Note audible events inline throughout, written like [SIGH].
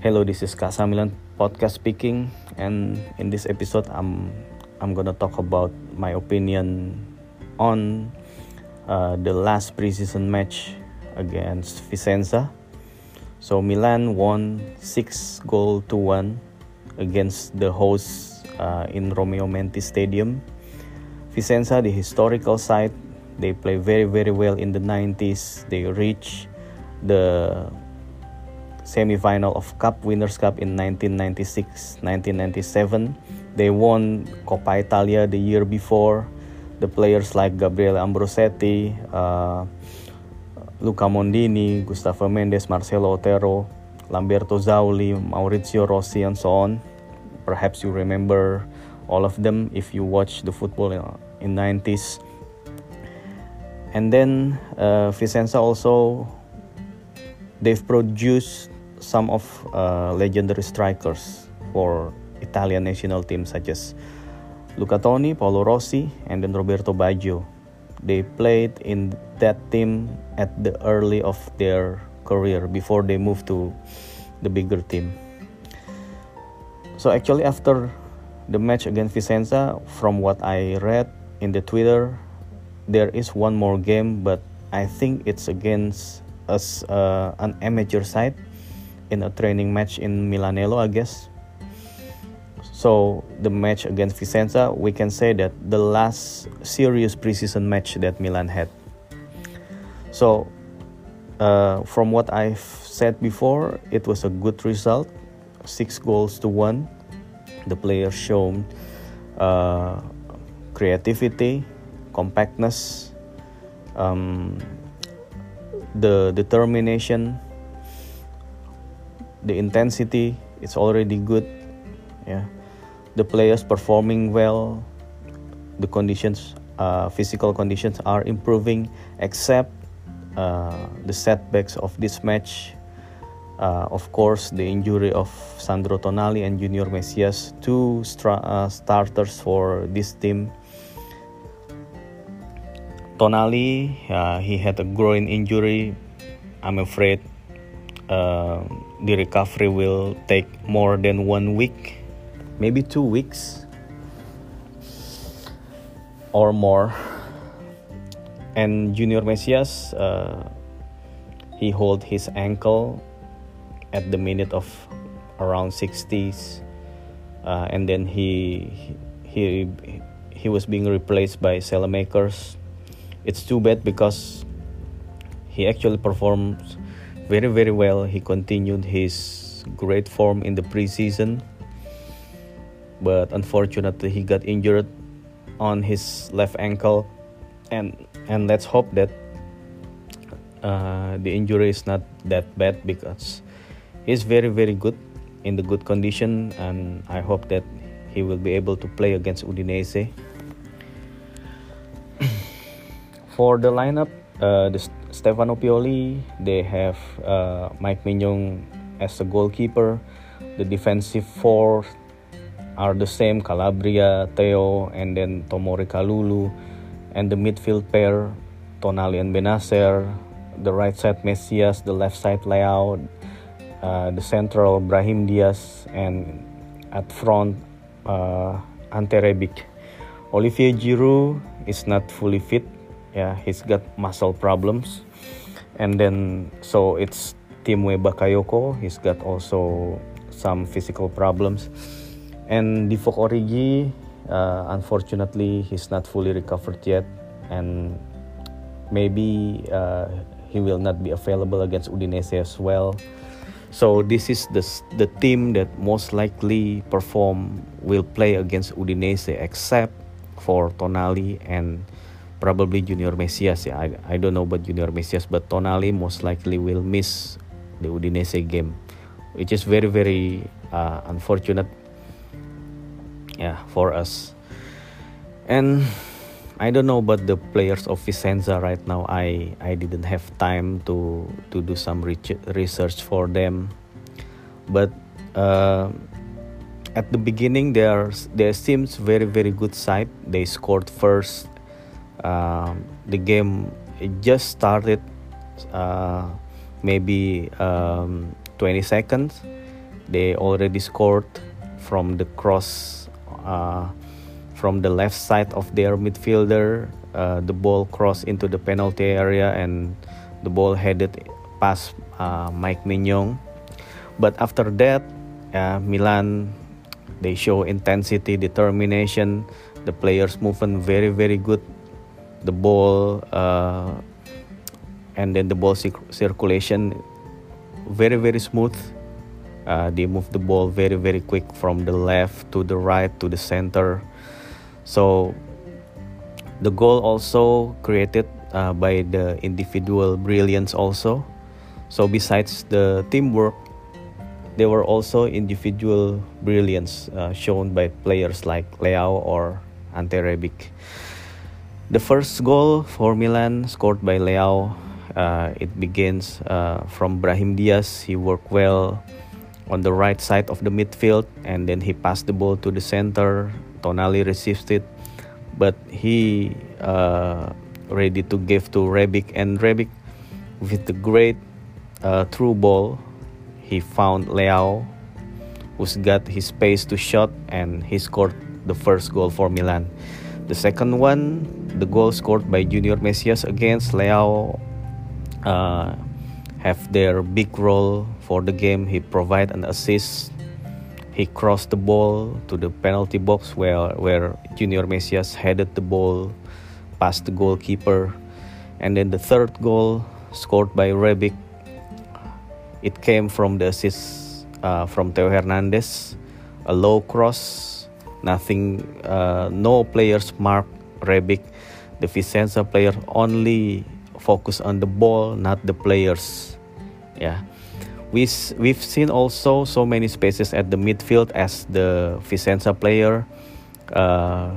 Hello, this is Kasamilan podcast speaking, and in this episode, I'm I'm gonna talk about my opinion on uh, the last preseason match against Vicenza. So Milan won six goal to one against the hosts uh, in Romeo Menti Stadium. Vicenza, the historical side, they play very very well in the 90s. They reach the semi-final of Cup Winners' Cup in 1996, 1997. They won Coppa Italia the year before. The players like Gabriele Ambrosetti, uh, Luca Mondini, Gustavo Mendes, Marcelo Otero, Lamberto Zauli, Maurizio Rossi, and so on. Perhaps you remember all of them if you watch the football in, in 90s. And then uh, Vicenza also they've produced some of uh, legendary strikers for Italian national teams such as Luca Toni, Paolo Rossi, and then Roberto Baggio. They played in that team at the early of their career before they moved to the bigger team. So actually after the match against Vicenza, from what I read in the Twitter, there is one more game, but I think it's against us uh, an amateur side in a training match in Milanello, I guess. So the match against Vicenza, we can say that the last serious preseason match that Milan had. So uh, from what I've said before, it was a good result, six goals to one. The players showed uh, creativity, compactness, um, the determination the intensity it's already good yeah. The players performing well the conditions uh, physical conditions are improving except uh, the setbacks of this match. Uh, of course the injury of Sandro Tonali and Junior Messias two uh, starters for this team. Tonali uh, he had a groin injury I'm afraid. Uh, the recovery will take more than one week, maybe two weeks or more. And Junior Messias, uh, he hold his ankle at the minute of around 60s, uh, and then he he he was being replaced by Saelemaekers. It's too bad because he actually performs very very well. He continued his great form in the preseason, but unfortunately he got injured on his left ankle, and and let's hope that uh, the injury is not that bad because he's very very good in the good condition, and I hope that he will be able to play against Udinese. [CLEARS THROAT] For the lineup, uh, the Stefano Pioli, they have uh, Mike Mignon as a goalkeeper. The defensive four are the same Calabria, Theo, and then Tomori Kalulu. And the midfield pair, Tonali and Benacer. The right side, Messias. The left side, Leao. Uh, the central, Brahim Diaz. And at front, uh, Ante Rebic. Olivier Giroud is not fully fit yeah he's got muscle problems and then so it's Tiémoué Bakayoko he's got also some physical problems. And Divock Origi uh, unfortunately he's not fully recovered yet. And maybe uh, he will not be available against Udinese as well. So this is the the team that most likely perform will play against Udinese except for Tonali and probably Junior Messias ya. I, I don't know about Junior Messias, but Tonali most likely will miss the Udinese game, which is very very uh, unfortunate. Yeah, for us. And I don't know about the players of Vicenza right now. I I didn't have time to to do some research for them, but. Uh, at the beginning, there there seems very very good side. They scored first um, the game just started uh, maybe um, 20 seconds they already scored from the cross uh, from the left side of their midfielder. Uh, the ball crossed into the penalty area and the ball headed past uh, Mike Maignan. But after that, uh, Milan they show intensity, determination. The players movement very very good. The ball uh, and then the ball circulation very very smooth. Uh, they move the ball very very quick from the left to the right to the center. So the goal also created uh, by the individual brilliance also. So besides the teamwork there were also individual brilliance uh, shown by players like Leao or Ante Rebic. The first goal for Milan scored by Leao uh, it begins uh, from Brahim Diaz. He worked well on the right side of the midfield and then he passed the ball to the center. Tonali received it, but he uh, ready to give to Rebic and Rebic with the great uh, through ball. He found Leao, who's got his space to shot, and he scored the first goal for Milan. The second one, the goal scored by Junior Messias against Leao uh, have their big role for the game. He provide an assist. He crossed the ball to the penalty box where where Junior Messias headed the ball past the goalkeeper. And then the third goal scored by Rebic. It came from the assist uh, from Theo Hernandez, a low cross. Nothing, uh, no players mark Rebic. The Vicenza player only focus on the ball, not the players. Yeah. We, we've seen also so many spaces at the midfield as the Vicenza player. Uh,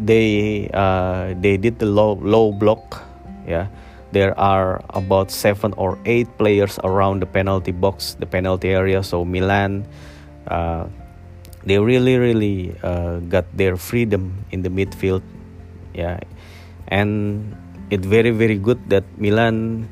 they uh, they did the low low block. Yeah, there are about seven or eight players around the penalty box, the penalty area. So Milan, uh, they really really uh, got their freedom in the midfield. Yeah, and it very very good that Milan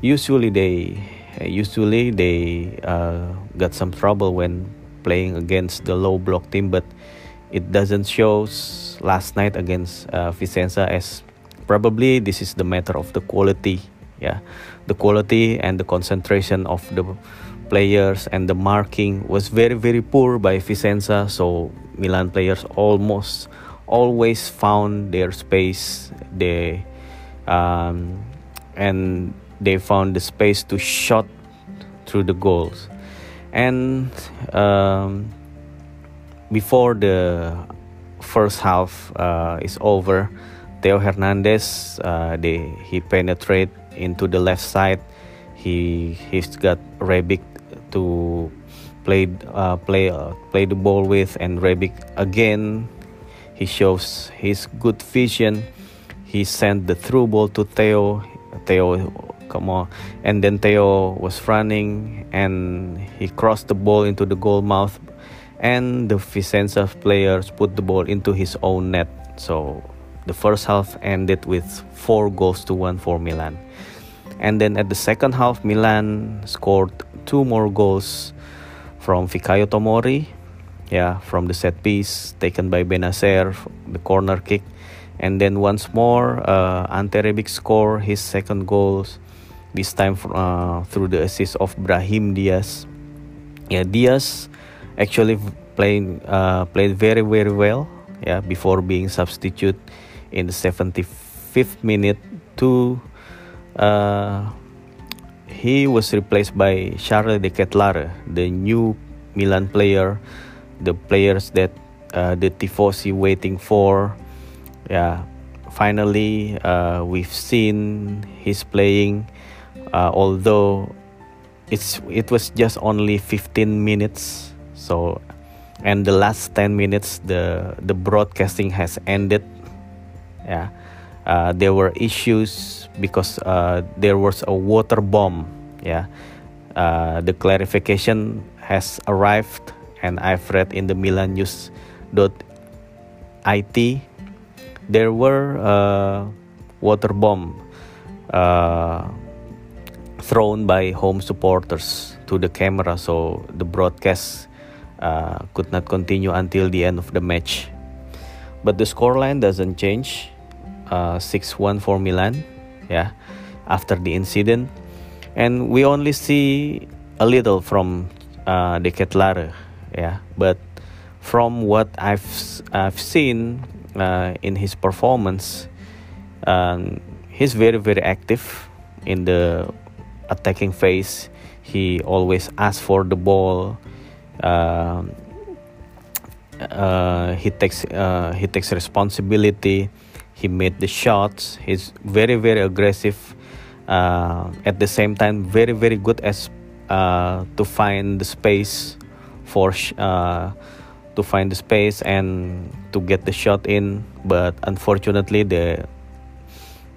usually they usually they uh, got some trouble when playing against the low block team but it doesn't show last night against uh, Vicenza as probably this is the matter of the quality. Yeah. The quality and the concentration of the players and the marking was very very poor by Vicenza. So Milan players almost always found their space. They um, and they found the space to shot through the goals. And um, before the first half uh, is over Theo Hernandez uh, they, he penetrate into the left side. He he's got Rebic to play uh, play uh, play the ball with and Rebic again he shows his good vision he sent the through ball to Theo. Theo, come on. And then Theo was running and he crossed the ball into the goal mouth. And the Vicenza players put the ball into his own net. So the first half ended with four goals to one for Milan. And then at the second half, Milan scored two more goals from Fikayo Tomori, yeah, from the set piece taken by Bennacer, the corner kick, and then once more uh, Ante Rebic score his second goals, this time uh, through the assist of Brahim Diaz. Yeah Diaz actually playing uh, played very very well yeah before being substitute in the 75th minute to uh, he was replaced by Charles de Ketelaere the new Milan player the players that uh, the tifosi waiting for. Yeah finally uh, we've seen his playing uh, although it's it was just only 15 minutes so and the last 10 minutes the the broadcasting has ended. Yeah uh, there were issues because uh, there was a water bomb yeah uh, the clarification has arrived and i've read in the milan news it there were uh, water bomb uh, thrown by home supporters to the camera, so the broadcast uh, could not continue until the end of the match. But the scoreline doesn't change. Uh, 6-1 for Milan. Yeah, after the incident, and we only see a little from uh, De. Yeah, but from what I've I've seen uh, in his performance, um, he's very very active in the attacking phase. He always asks for the ball. Uh, uh, he takes uh, he takes responsibility. He made the shots. He's very very aggressive. Uh, at the same time, very very good as uh, to find the space for uh, to find the space and to get the shot in. But unfortunately, the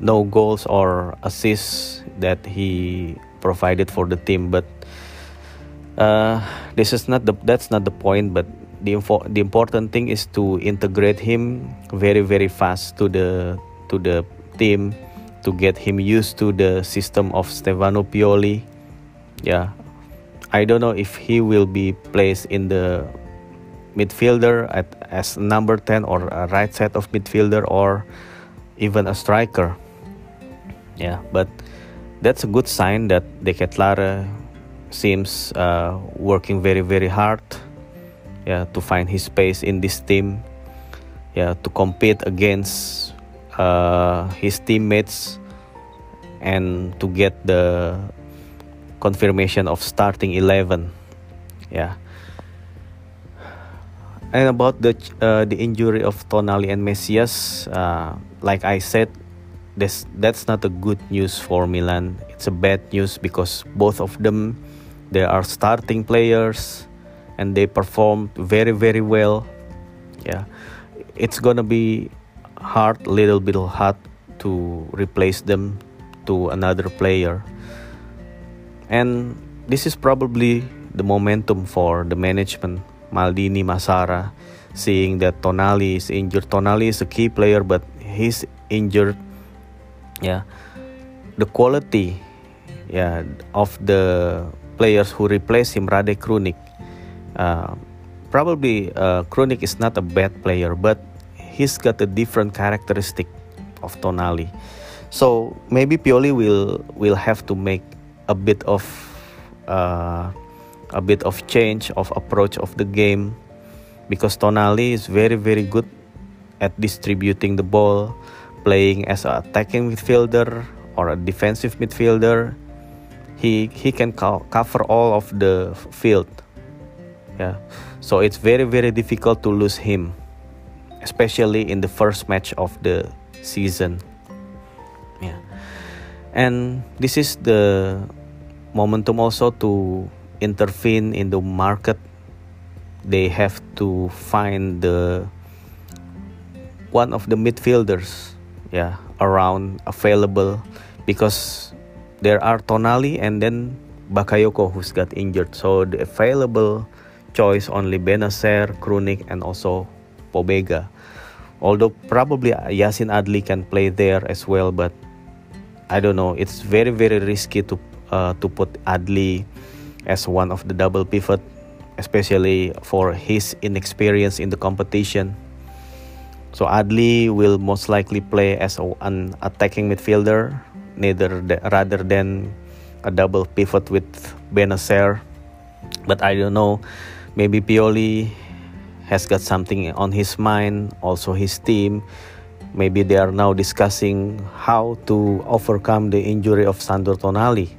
no goals or assists that he provided for the team. But uh, this is not the that's not the point. But the info, the important thing is to integrate him very very fast to the to the team to get him used to the system of Stefano Pioli. Yeah, I don't know if he will be placed in the midfielder at, as number 10 or a right side of midfielder or even a striker. Yeah, but that's a good sign that De Ketelaere seems uh, working very very hard yeah to find his space in this team. Yeah to compete against uh, his teammates and to get the confirmation of starting 11 yeah. And about the uh, the injury of Tonali and Messias uh, like I said this that's not a good news for Milan. It's a bad news because both of them they are starting players and they performed very very well. Yeah. It's gonna be hard little bit hard to replace them to another player. And this is probably the momentum for the management. Maldini Massara seeing that Tonali is injured. Tonali is a key player but he's injured. Yeah. The quality yeah of the players who replace him Rade Krunic probably uh, Krunic is not a bad player but he's got a different characteristic of Tonali. So maybe Pioli will will have to make a bit of uh, a bit of change of approach of the game because Tonali is very very good at distributing the ball playing as an attacking midfielder or a defensive midfielder. He he can co cover all of the field yeah. So it's very very difficult to lose him especially in the first match of the season. Yeah. And this is the momentum also to intervene in the market. They have to find the one of the midfielders yeah around available because there are Tonali and then Bakayoko who's got injured. So the available choice only Bennacer, Krunic, and also Pobega. Although probably Yasin Adli can play there as well, but I don't know. It's very very risky to uh, to put Adli as one of the double pivot, especially for his inexperience in the competition. So Adli will most likely play as an attacking midfielder neither rather than a double pivot with Bennacer. But I don't know, maybe Pioli has got something on his mind, also his team. Maybe they are now discussing how to overcome the injury of Sandro Tonali.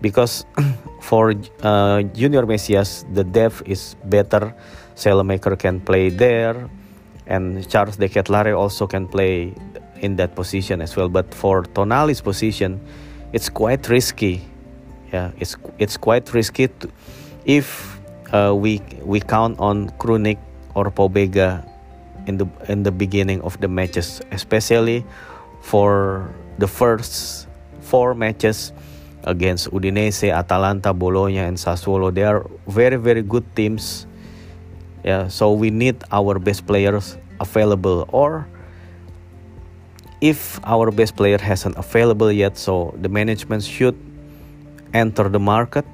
Because [CLEARS THROAT] for uh, Junior Messias, the depth is better. Saelemaekers can play there, and Charles De Ketelaere also can play in that position as well. But for Tonali's position, it's quite risky. Yeah, it's it's quite risky to, if uh, we we count on Krunic or Pobega in the in the beginning of the matches, especially for the first four matches against Udinese, Atalanta, Bologna, and Sassuolo. They are very very good teams. Yeah, so we need our best players available or if our best player hasn't available yet so the management should enter the market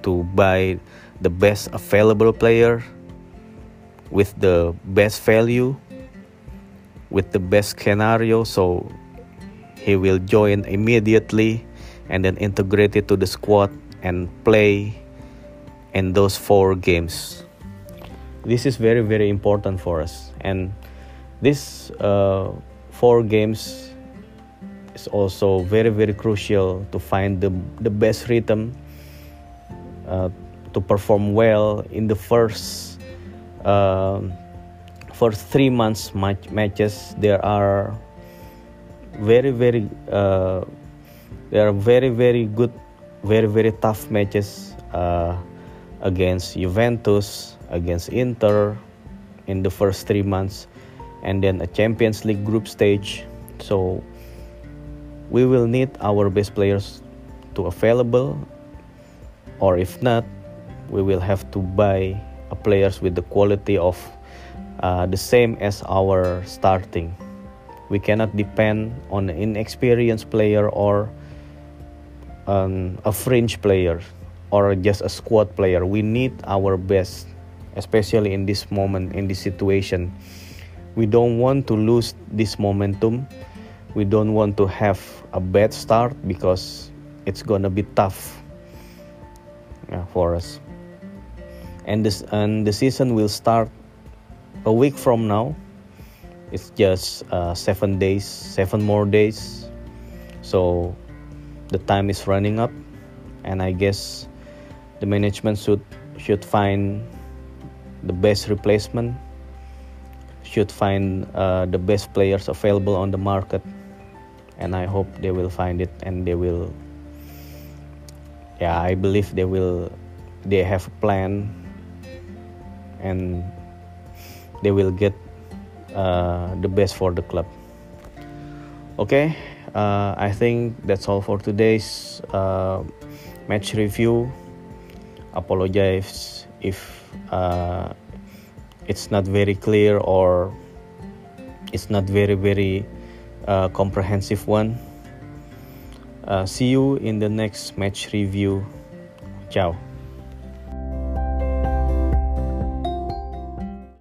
to buy the best available player with the best value with the best scenario so he will join immediately and then integrate it to the squad and play in those four games. This is very very important for us. And this uh, four games is also very very crucial to find the, the best rhythm uh, to perform well in the first uh, first three months match matches. There are very very uh, there are very very good very very tough matches uh, against Juventus against Inter in the first three months and then a Champions League group stage. So we will need our best players to available or if not we will have to buy players with the quality of uh, the same as our starting. We cannot depend on an inexperienced player or um, a fringe player or just a squad player. We need our best especially in this moment in this situation. We don't want to lose this momentum. We don't want to have a bad start because it's gonna be tough yeah, for us and this and the season will start a week from now. It's just uh, seven days seven more days. So the time is running up. And i guess the management should should find the best replacement. Should find uh, the best players available on the market. And i hope they will find it and they will yeah i believe they will they have a plan and they will get uh, the best for the club. Okay uh, i think that's all for today's uh, match review. Apologize if uh, it's not very clear or it's not very very uh, comprehensive one. Uh, see you in the next match review. Ciao